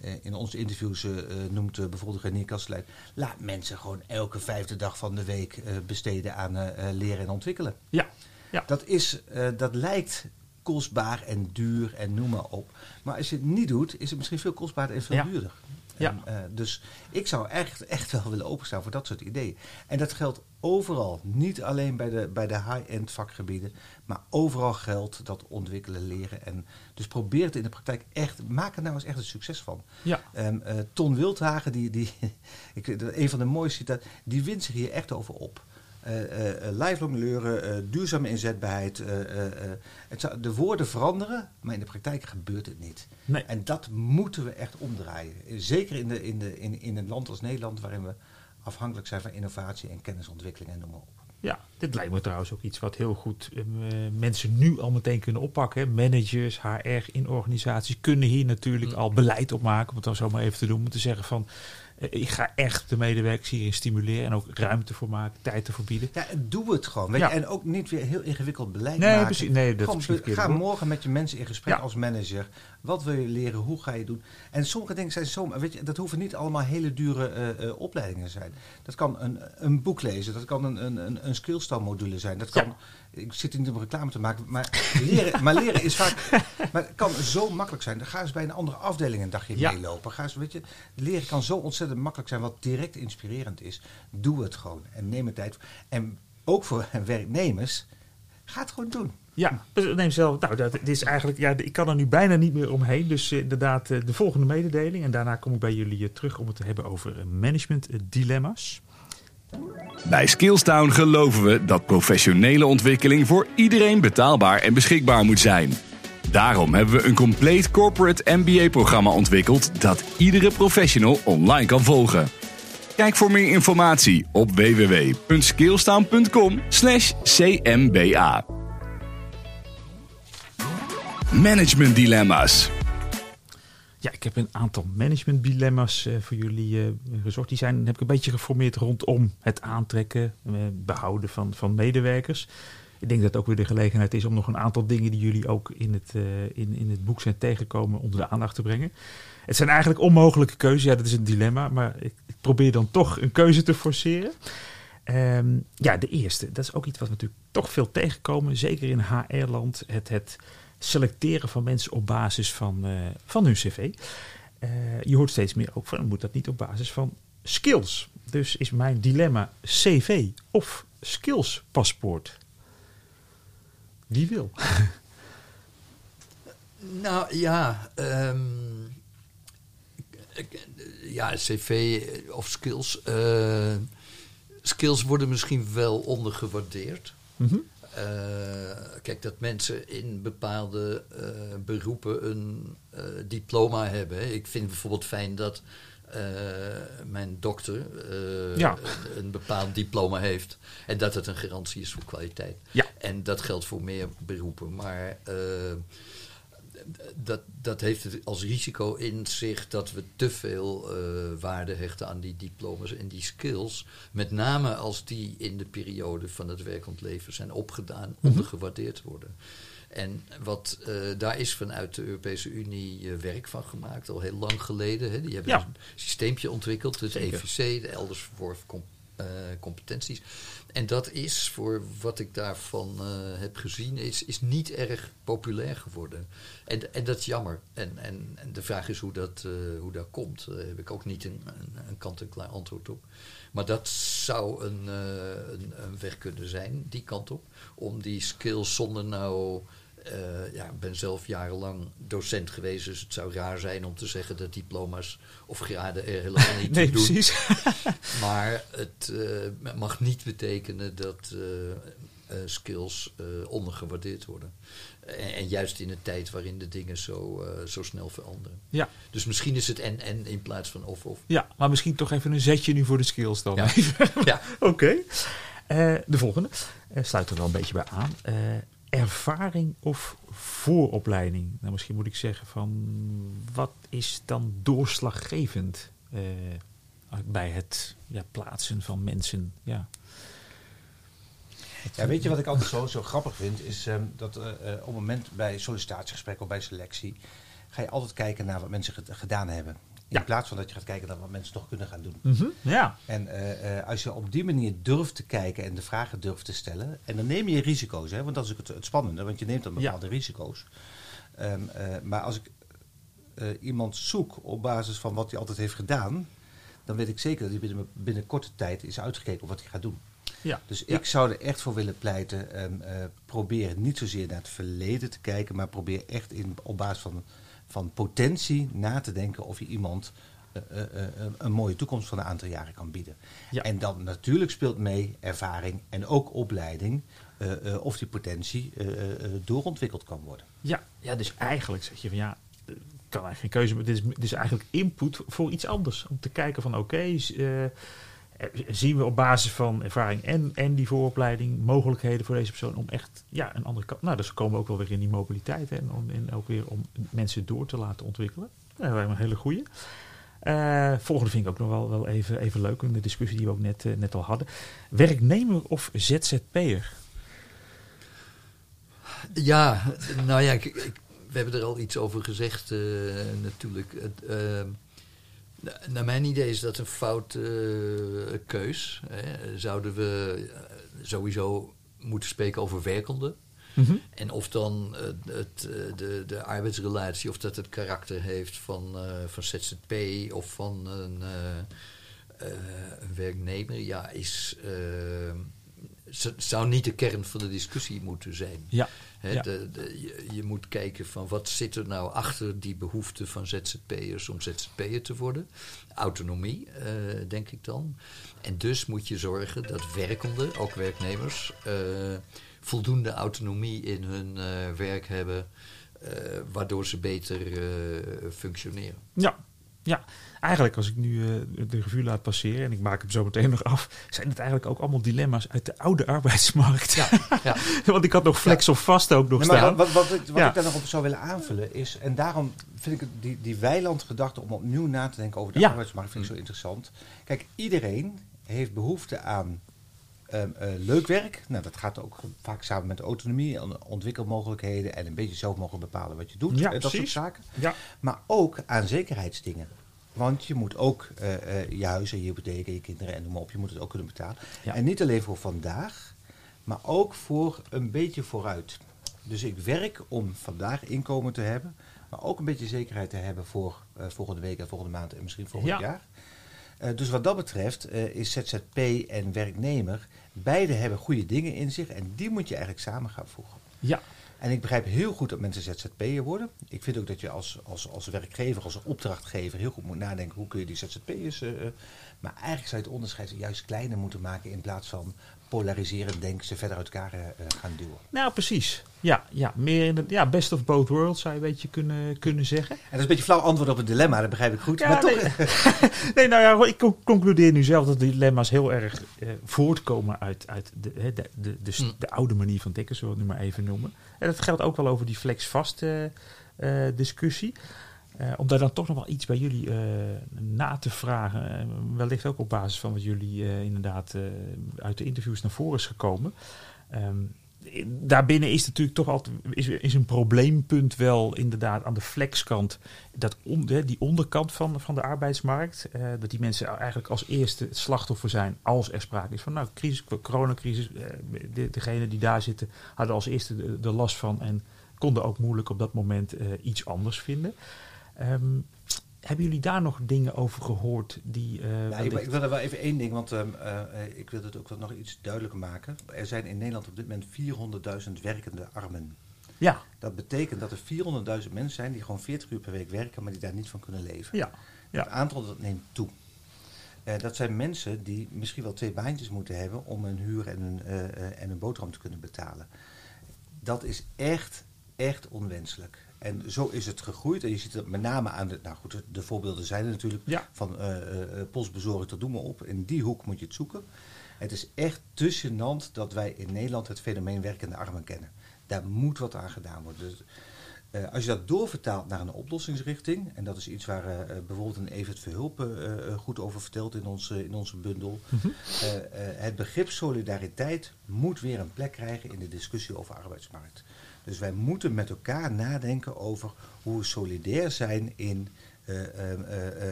eh, in onze interviews noemt bijvoorbeeld René Kastelein... laat mensen gewoon elke vijfde dag van de week besteden aan leren en ontwikkelen. ja, ja. Dat, is, dat lijkt kostbaar en duur en noem maar op. Maar als je het niet doet, is het misschien veel kostbaarder en veel Ja. duurder. Ja. En, dus ik zou echt, echt wel willen openstaan voor dat soort ideeën. En dat geldt overal. Niet alleen bij de, bij de high-end vakgebieden. Maar overal geldt dat ontwikkelen, leren. En dus probeer het in de praktijk echt. Maak er nou eens echt een succes van. ja. Ehm, eh, Ton Wildhagen, die, die, ik, een van de mooiste citaten, die wint zich hier echt over op. Eh, lifelong leren, eh, duurzame inzetbaarheid. het zou, de woorden veranderen, maar in de praktijk gebeurt het niet. Nee. En dat moeten we echt omdraaien. Zeker in, de, in, de, in, in een land als Nederland, waarin we afhankelijk zijn van innovatie en kennisontwikkeling en noem maar op. Ja, Dit lijkt me trouwens ook iets wat heel goed eh, mensen nu al meteen kunnen oppakken. Hè. Managers, HR in organisaties kunnen hier natuurlijk Mm. al beleid op maken. Om het dan zo maar even te doen. Om te zeggen van, eh, ik ga echt de medewerkers hierin stimuleren. En ook ruimte voor maken, tijd te verbieden. Ja, doe het gewoon. Weet Ja. je? En ook niet weer heel ingewikkeld beleid Nee, maken. precies. Nee, dat Gewoon ga morgen met je mensen in gesprek Ja. als manager. Wat wil je leren? Hoe ga je doen? En sommige dingen zijn zo... Weet je, dat hoeven niet allemaal hele dure eh, eh, opleidingen zijn. Dat kan een, een boek lezen. Dat kan een, een, een, een skillstal-module zijn. Dat kan... Ja. Ik zit niet om reclame te maken, maar leren, maar leren is vaak... Maar het kan zo makkelijk zijn. Dan ga eens bij een andere afdeling een dagje Ja. meelopen. Ga eens, weet je, leren kan zo ontzettend makkelijk zijn, wat direct inspirerend is. Doe het gewoon en neem er tijd. En ook voor werknemers, ga het gewoon doen. Ja, dus neem zelf. Nou, dat dit is eigenlijk. Ja, ik kan er nu bijna niet meer omheen. Dus eh, inderdaad, eh, de volgende mededeling. En daarna kom ik bij jullie eh, terug om het te hebben over management dilemma's. Bij Skillstown geloven we dat professionele ontwikkeling voor iedereen betaalbaar en beschikbaar moet zijn. Daarom hebben we een compleet corporate MBA-programma ontwikkeld dat iedere professional online kan volgen. Kijk voor meer informatie op www.skillstown.com/cmba. Management dilemma's. Ja, ik heb een aantal management dilemma's eh, voor jullie eh gezocht. Die zijn, heb ik een beetje geformeerd rondom het aantrekken, eh, behouden van, van medewerkers. Ik denk dat het ook weer de gelegenheid is om nog een aantal dingen die jullie ook in het, in, in het boek zijn tegengekomen onder de aandacht te brengen. Het zijn eigenlijk onmogelijke keuzes. Ja, dat is een dilemma, maar ik, ik probeer dan toch een keuze te forceren. Ehm, ja, de eerste. Dat is ook iets wat we natuurlijk toch veel tegenkomen. Zeker in HR-land. Het, het selecteren van mensen op basis van, eh, van hun cv. Eh, je hoort steeds meer ook van, moet dat niet op basis van skills. Dus is mijn dilemma cv of skills paspoort? Wie wil? Nou ja, ehm, ja, cv of skills. eh, skills worden misschien wel ondergewaardeerd. Mhm. Eh, kijk, dat mensen in bepaalde eh, beroepen een eh, diploma hebben. hè. Ik vind bijvoorbeeld fijn dat mijn dokter Ja. een, een bepaald diploma heeft. En dat het een garantie is voor kwaliteit. Ja. En dat geldt voor meer beroepen. Maar dat, dat heeft het als risico in zich dat we te veel eh, waarde hechten aan die diploma's en die skills. Met name als die in de periode van het werkend leven zijn opgedaan, ondergewaardeerd worden. En wat, eh, daar is vanuit de Europese Unie eh, werk van gemaakt, al heel lang geleden. Hè. Die hebben Ja. een systeempje ontwikkeld, het. EVC, de elders verworven eh, competenties. En dat is, voor wat ik daarvan eh, heb gezien, is, is niet erg populair geworden. En, en dat is jammer. En, en, en de vraag is hoe dat, eh, hoe dat komt. Daar heb ik ook niet een, een, een kant-en-klaar antwoord op. Maar dat zou een, een, een weg kunnen zijn, die kant op. Om die skills zonder nou... eh, ja, ik ben zelf jarenlang docent geweest, dus het zou raar zijn om te zeggen dat diploma's of graden er helemaal niet Nee, toe doen. precies. Maar het eh, mag niet betekenen dat eh, skills ondergewaardeerd worden. En, en juist in een tijd waarin de dingen zo, zo snel veranderen. Ja. Dus misschien is het en-en in plaats van of-of. ja, maar misschien toch even een zetje nu voor de skills dan. Ja. ja. Oké. De volgende sluit er wel een beetje bij aan. Ervaring of vooropleiding? Nou, misschien moet ik zeggen van wat is dan doorslaggevend eh, bij het ja, plaatsen van mensen? Ja. Ja, weet je wat ik altijd zo, zo grappig vind? Is ehm, dat eh, eh, op het moment bij sollicitatiegesprek of bij selectie... ga je altijd kijken naar wat mensen ged- gedaan hebben. In Ja. plaats van dat je gaat kijken naar wat mensen toch kunnen gaan doen. Mhm. Ja. En eh, eh, als je op die manier durft te kijken en de vragen durft te stellen... en dan neem je risico's, hè, want dat is ook het, het spannende. Want je neemt dan Ja. bepaalde risico's. Ehm, eh, maar als ik iemand zoek op basis van wat hij altijd heeft gedaan... dan weet ik zeker dat hij binnen, binnen korte tijd is uitgekeken op wat hij gaat doen. Ja. Dus Ja. ik zou er echt voor willen pleiten. eh, probeer niet zozeer naar het verleden te kijken, maar probeer echt in, op basis van, van potentie na te denken of je iemand eh, eh, eh, een mooie toekomst van een aantal jaren kan bieden. Ja. En dan natuurlijk speelt mee ervaring en ook opleiding of die potentie doorontwikkeld kan worden. Ja, ja, dus eigenlijk zeg je van ja, kan eigenlijk geen keuze, maar dit is, dit is eigenlijk input voor iets anders. Om te kijken van oké, zien we op basis van ervaring en, en die vooropleiding mogelijkheden voor deze persoon om echt ja, een andere kant. Nou, dus komen we ook wel weer in die mobiliteit en, om, en ook weer om mensen door te laten ontwikkelen. Dat me een hele goede. Uh, volgende vind ik ook nog wel, wel even, even leuk, in de discussie die we ook net, uh, net al hadden. Werknemer of ZZP'er? Ja, nou ja, ik, we hebben er al iets over gezegd natuurlijk. Naar mijn idee is dat een foute keus. Hè. Zouden we sowieso moeten spreken over werkenden? Mm -hmm. En of dan uh, het, uh, de, de arbeidsrelatie, of dat het karakter heeft van, van ZZP of van een, een werknemer, ja, is, zou niet de kern van de discussie moeten zijn. Ja. He, ja. de, de, je, je, moet kijken van wat zit er nou achter die behoefte van ZZP'ers om ZZP'er te worden. Autonomie, denk ik dan. En dus moet je zorgen dat werkenden, ook werknemers voldoende autonomie in hun uh, werk hebben, waardoor ze beter functioneren. Ja. Ja, eigenlijk als ik nu de revue laat passeren en ik maak hem zo meteen nog af, zijn het eigenlijk ook allemaal dilemma's uit de oude arbeidsmarkt. Ja, ja. Want ik had nog flex ja. of vast ook nog nee, staan. Wat, wat, wat, wat ja. ik daar nog op zou willen aanvullen is, en daarom vind ik die, die weilandgedachte om opnieuw na te denken over de arbeidsmarkt vind ik zo interessant. Kijk, iedereen heeft behoefte aan Um, uh, leuk werk, nou, dat gaat ook vaak samen met autonomie, ontwikkelmogelijkheden en een beetje zelf mogen bepalen wat je doet. Ja, dat precies. soort zaken. Ja. Maar ook aan zekerheidsdingen. Want je moet ook uh, uh, je huis en je hypotheek en je kinderen en noem maar op, je moet het ook kunnen betalen. Ja. En niet alleen voor vandaag, maar ook voor een beetje vooruit. Dus ik werk om vandaag inkomen te hebben, maar ook een beetje zekerheid te hebben voor volgende week en volgende maand en misschien volgend Ja. jaar. Dus wat dat betreft is ZZP en werknemer, beide hebben goede dingen in zich en die moet je eigenlijk samen gaan voegen. Ja. En ik begrijp heel goed dat mensen ZZP'er worden. Ik vind ook dat je als, als, als werkgever, als opdrachtgever heel goed moet nadenken hoe kun je die ZZP'ers. Uh, maar eigenlijk zou je het onderscheid juist kleiner moeten maken in plaats van polariserend denken ze verder uit elkaar gaan duwen. Nou, precies. Ja, ja, meer in de ja, best of both worlds zou je een beetje kunnen, kunnen zeggen. En dat is een beetje flauw antwoord op het dilemma, dat begrijp ik goed. Ja, maar nee, toch. nee, nou ja, ik concludeer nu zelf dat die dilemma's heel erg eh, voortkomen uit, uit de, de, de, de, de, Mm. de oude manier van denken, zullen we het nu maar even noemen. En dat geldt ook wel over die flex-vast uh, uh, discussie. Uh, om daar dan toch nog wel iets bij jullie uh, na te vragen. Uh, wellicht ook op basis van wat jullie inderdaad uit de interviews naar voren is gekomen. Um, daarbinnen is natuurlijk toch altijd is, is een probleempunt wel inderdaad aan de flexkant. Dat die onderkant van, van de arbeidsmarkt. dat die mensen eigenlijk als eerste slachtoffer zijn als er sprake is van nou, crisis, coronacrisis. De, degene die daar zitten hadden als eerste de, de last van en konden ook moeilijk op dat moment iets anders vinden. Um, hebben jullie daar nog dingen over gehoord die... Uh, ja, ik, ik, wil er wel even één ding, want um, uh, ik wil het ook nog iets duidelijker maken. Er zijn in Nederland op dit moment 400.000 werkende armen. Ja. Dat betekent dat er 400.000 mensen zijn die gewoon 40 uur per week werken, maar die daar niet van kunnen leven. Ja. ja. Het aantal dat neemt toe. Uh, dat zijn mensen die misschien wel twee baantjes moeten hebben om hun huur en hun, en hun boterham te kunnen betalen. Dat is echt, echt onwenselijk. En zo is het gegroeid. En je ziet het met name aan de. Nou goed, de, de voorbeelden zijn er natuurlijk. Ja. Van uh, postbezorging tot doe maar op. In die hoek moet je het zoeken. Het is echt te gênant dat wij in Nederland het fenomeen werkende armen kennen. Daar moet wat aan gedaan worden. Dus, uh, als je dat doorvertaalt naar een oplossingsrichting. En dat is iets waar bijvoorbeeld een Evert Verhulp goed over vertelt in onze, in onze bundel. Mhm. Mm -hmm. het begrip solidariteit moet weer een plek krijgen in de discussie over arbeidsmarkt. Dus wij moeten met elkaar nadenken over hoe we solidair zijn in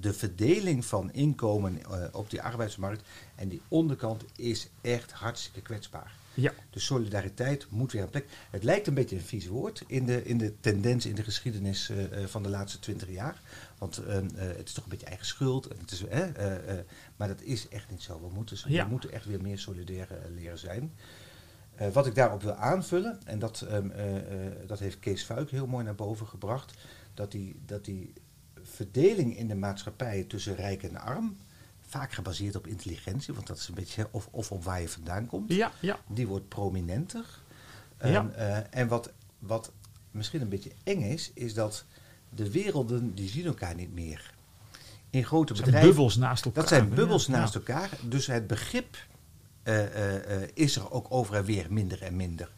de verdeling van inkomen op die arbeidsmarkt. En die onderkant is echt hartstikke kwetsbaar. Ja. Dus solidariteit moet weer een plek. Het lijkt een beetje een vies woord in de, in de tendens in de geschiedenis van de laatste twintig jaar. Want het is toch een beetje eigen schuld. En het is, maar dat is echt niet zo. We moeten, Ja. we moeten echt weer meer solidair leren zijn. Wat ik daarop wil aanvullen, en dat, um, uh, dat heeft Kees Fuik heel mooi naar boven gebracht, dat die, dat die verdeling in de maatschappij tussen rijk en arm, vaak gebaseerd op intelligentie, want dat is een beetje of, of op waar je vandaan komt, Ja, ja. die wordt prominenter. Ja. En, en wat, wat misschien een beetje eng is, is dat de werelden die zien elkaar niet meer. in grote Dat zijn bedrijven. bubbels naast elkaar. Dat zijn bubbels ja. naast elkaar. Dus het begrip eh, eh, eh, is er ook over en weer minder en minder.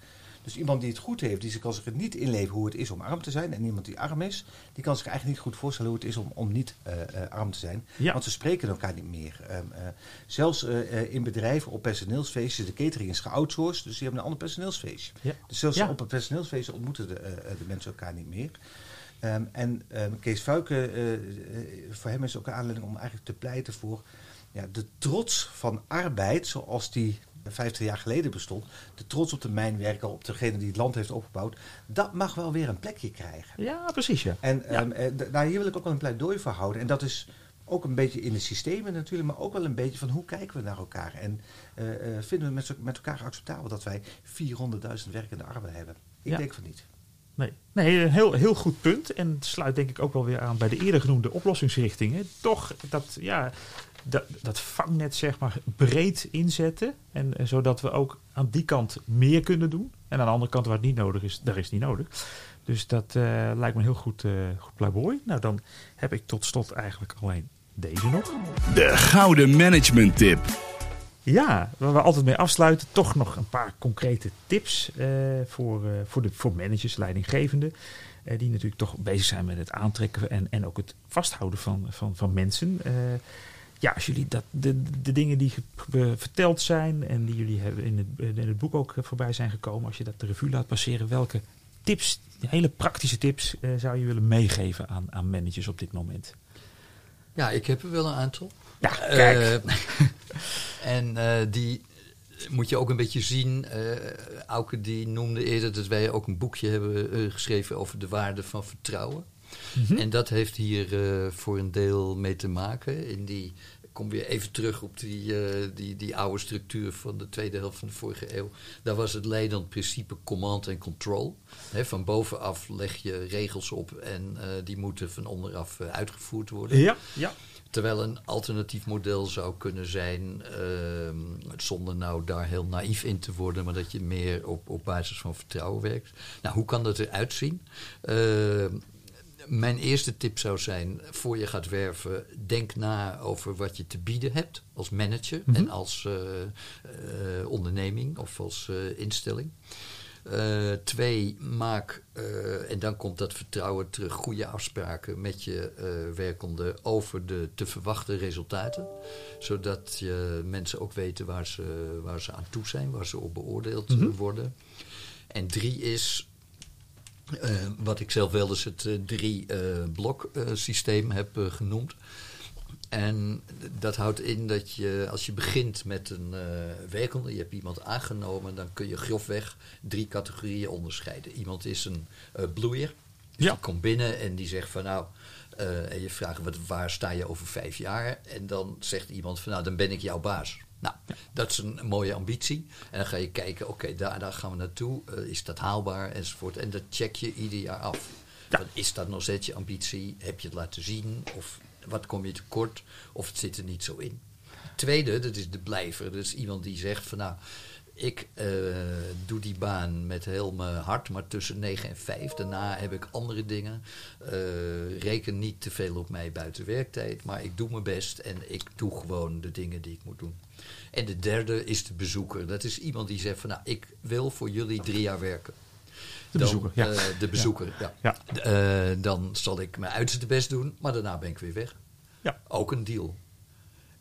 Dus iemand die het goed heeft, die kan zich niet inleven hoe het is om arm te zijn. En iemand die arm is, die kan zich eigenlijk niet goed voorstellen hoe het is om, om niet eh, eh, arm te zijn. Ja. Want ze spreken elkaar niet meer. Ehm, eh, zelfs in bedrijven op personeelsfeestjes, de catering is geoutsourced, dus die hebben een ander personeelsfeestje. Ja. Dus zelfs Ja. op een personeelsfeestje ontmoeten de, de mensen elkaar niet meer. Ehm, en ehm, Kees Fuiken, eh, voor hem is ook een aanleiding om eigenlijk te pleiten voor ja, de trots van arbeid, zoals die 50 jaar geleden bestond. De trots op de mijnwerker, op degene die het land heeft opgebouwd. Dat mag wel weer een plekje krijgen. Ja, precies, ja. En ehm, eh, hier wil ik ook wel een pleidooi voor houden. En dat is ook een beetje in de systemen natuurlijk, maar ook wel een beetje van hoe kijken we naar elkaar. En eh, eh, vinden we met, met elkaar acceptabel dat wij 400.000 werkende armen hebben? Ik Ja. denk van niet. Nee, nee een heel, heel goed punt. En het sluit denk ik ook wel weer aan bij de eerder genoemde oplossingsrichtingen. Toch dat, ja, dat, dat vangnet zeg maar breed inzetten. En zodat we ook aan die kant meer kunnen doen. En aan de andere kant waar het niet nodig is, daar is het niet nodig. Dus dat eh, lijkt me heel goed, eh goed pleidooi. Nou, dan heb ik tot slot eigenlijk alleen deze nog. De gouden management tip. Ja, waar we altijd mee afsluiten, toch nog een paar concrete tips eh, voor, voor, de, voor managers, leidinggevenden. die natuurlijk toch bezig zijn met het aantrekken en, en ook het vasthouden van, van, van mensen. Ja, als jullie dat, de, de dingen die verteld zijn en die jullie hebben in het, in het boek ook eh, voorbij zijn gekomen, als je dat de revue laat passeren, welke tips, hele praktische tips, eh, zou je willen meegeven aan, aan managers op dit moment? Ja, ik heb er wel een aantal. Ja, kijk. Eh, en eh, die moet je ook een beetje zien. eh Auke die noemde eerder dat wij ook een boekje hebben geschreven over de waarde van vertrouwen. Mhm. En dat heeft hier eh, voor een deel mee te maken. In die, ik kom weer even terug op die, eh, die, die oude structuur van de tweede helft van de vorige eeuw. Daar was het leidend principe command en control. Van bovenaf leg je regels op en eh, die moeten van onderaf uitgevoerd worden. ja, ja. Terwijl een alternatief model zou kunnen zijn, ehm, zonder nou daar heel naïef in te worden, maar dat je meer op, op basis van vertrouwen werkt. Nou, hoe kan dat eruit zien? Ehm, mijn eerste tip zou zijn, voor je gaat werven, denk na over wat je te bieden hebt als manager Mhm. en als eh, eh, onderneming of als eh, instelling. Twee, maak, en dan komt dat vertrouwen terug, goede afspraken met je werkende over de te verwachten resultaten. Zodat je mensen ook weten waar ze, waar ze aan toe zijn, waar ze op beoordeeld Mhm. worden. En drie is, wat ik zelf wel eens het eh, drie-blok systeem heb eh, genoemd. En dat houdt in dat je, als je begint met een eh werkende, je hebt iemand aangenomen, dan kun je grofweg drie categorieën onderscheiden. Iemand is een eh bloeier, dus Ja. die komt binnen en die zegt van nou, eh, en je vraagt wat, waar sta je over vijf jaar? En dan zegt iemand van nou, dan ben ik jouw baas. Nou, dat is een mooie ambitie. En dan ga je kijken, oké, daar, daar gaan we naartoe. Eh, is dat haalbaar? Enzovoort. En dat check je ieder jaar af. Ja. Is dat nog steeds je ambitie? Heb je het laten zien? Of wat kom je tekort? Of het zit er niet zo in? Tweede, dat is de blijver. Dat is iemand die zegt van nou, ik eh, doe die baan met heel mijn hart, maar tussen 9 en 5. Daarna heb ik andere dingen. Eh, reken niet te veel op mij buiten werktijd, maar ik doe mijn best en ik doe gewoon de dingen die ik moet doen. En de derde is de bezoeker. Dat is iemand die zegt van nou, ik wil voor jullie drie jaar werken. De Dan, bezoeker, ja. eh, de bezoeker, ja. Eh, dan zal ik mijn uiterste best doen, maar daarna ben ik weer weg. Ja. Ook een deal.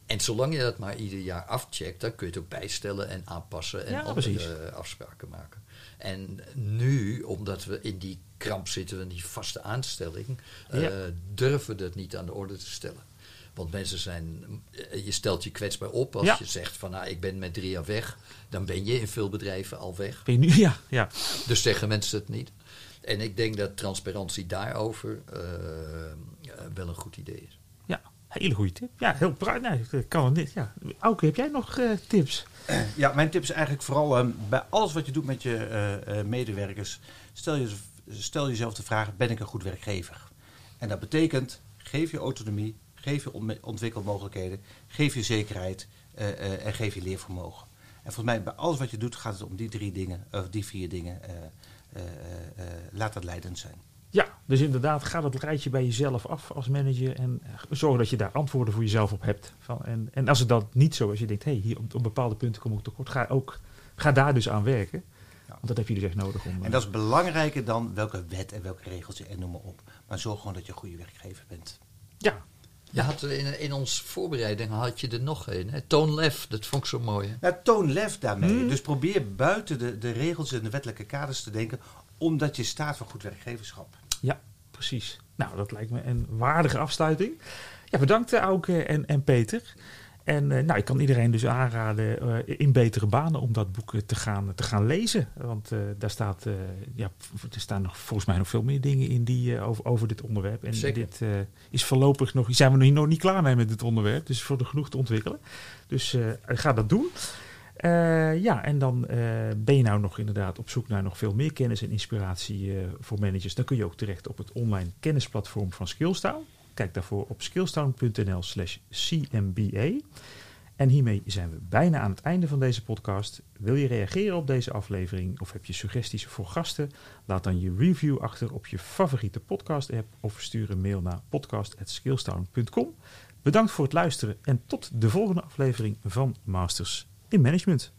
En zolang je dat maar ieder jaar afcheckt, dan kun je het ook bijstellen en aanpassen en Ja, andere precies. eh, afspraken maken. En nu, omdat we in die kramp zitten, in die vaste aanstelling, durven we dat niet aan de orde te stellen. Want mensen zijn, eh, je stelt je kwetsbaar op als Ja. je zegt van nou, ik ben met drie jaar weg. Dan ben je in veel bedrijven al weg. Ben je nu, ja, ja. Dus zeggen mensen het niet. En ik denk dat transparantie daarover eh, eh, wel een goed idee is. Ja, hele goede tip. Ja, heel bruin. Nee, kan het niet. Ja. Auke, heb jij nog eh, tips? Ja, mijn tip is eigenlijk vooral ehm, bij alles wat je doet met je eh, eh, medewerkers, stel, je, stel jezelf de vraag: ben ik een goed werkgever? En dat betekent: geef je autonomie, geef je on- ontwikkelmogelijkheden, geef je zekerheid eh, eh, en geef je leervermogen. En volgens mij bij alles wat je doet gaat het om die drie dingen, of die vier dingen. eh, laat dat leidend zijn. Ja, dus inderdaad, ga dat rijtje bij jezelf af als manager en zorg dat je daar antwoorden voor jezelf op hebt. Van, en, en als het dat niet zo is, je denkt, hé, hey, hier op, op bepaalde punten kom ik tekort, ga, ook, ga daar dus aan werken. Want dat heb je dus echt nodig om. En dat is belangrijker dan welke wet en welke regels en noem maar op. Maar zorg gewoon dat je een goede werkgever bent. Ja, Je had in, in ons voorbereiding had je er nog een. Hè? Toon lef, dat vond ik zo mooi. Hè? Nou, toon lef daarmee. Hmm. Dus probeer buiten de, de regels en de wettelijke kaders te denken, omdat je staat voor goed werkgeverschap. ja, precies. Nou, dat lijkt me een waardige afsluiting. Ja, bedankt uh, Auke en, en Peter. En uh, nou, ik kan iedereen dus aanraden uh, in betere banen om dat boek te gaan, te gaan lezen. Want daar staat, ja, er staan nog, volgens mij nog veel meer dingen in die, over, over dit onderwerp. En Zeker. dit is voorlopig nog, zijn we nog niet klaar mee met dit onderwerp. Dus voor de genoeg te ontwikkelen. Dus ga dat doen. Uh, ja, en dan uh, ben je nou nog inderdaad op zoek naar nog veel meer kennis en inspiratie uh, voor managers. Dan kun je ook terecht op het online kennisplatform van Skillstown. Kijk daarvoor op skillstown.nl slash cmba. En hiermee zijn we bijna aan het einde van deze podcast. Wil je reageren op deze aflevering of heb je suggesties voor gasten? Laat dan je review achter op je favoriete podcast app of stuur een mail naar podcast.skillstown.com. Bedankt voor het luisteren en tot de volgende aflevering van Masters in Management.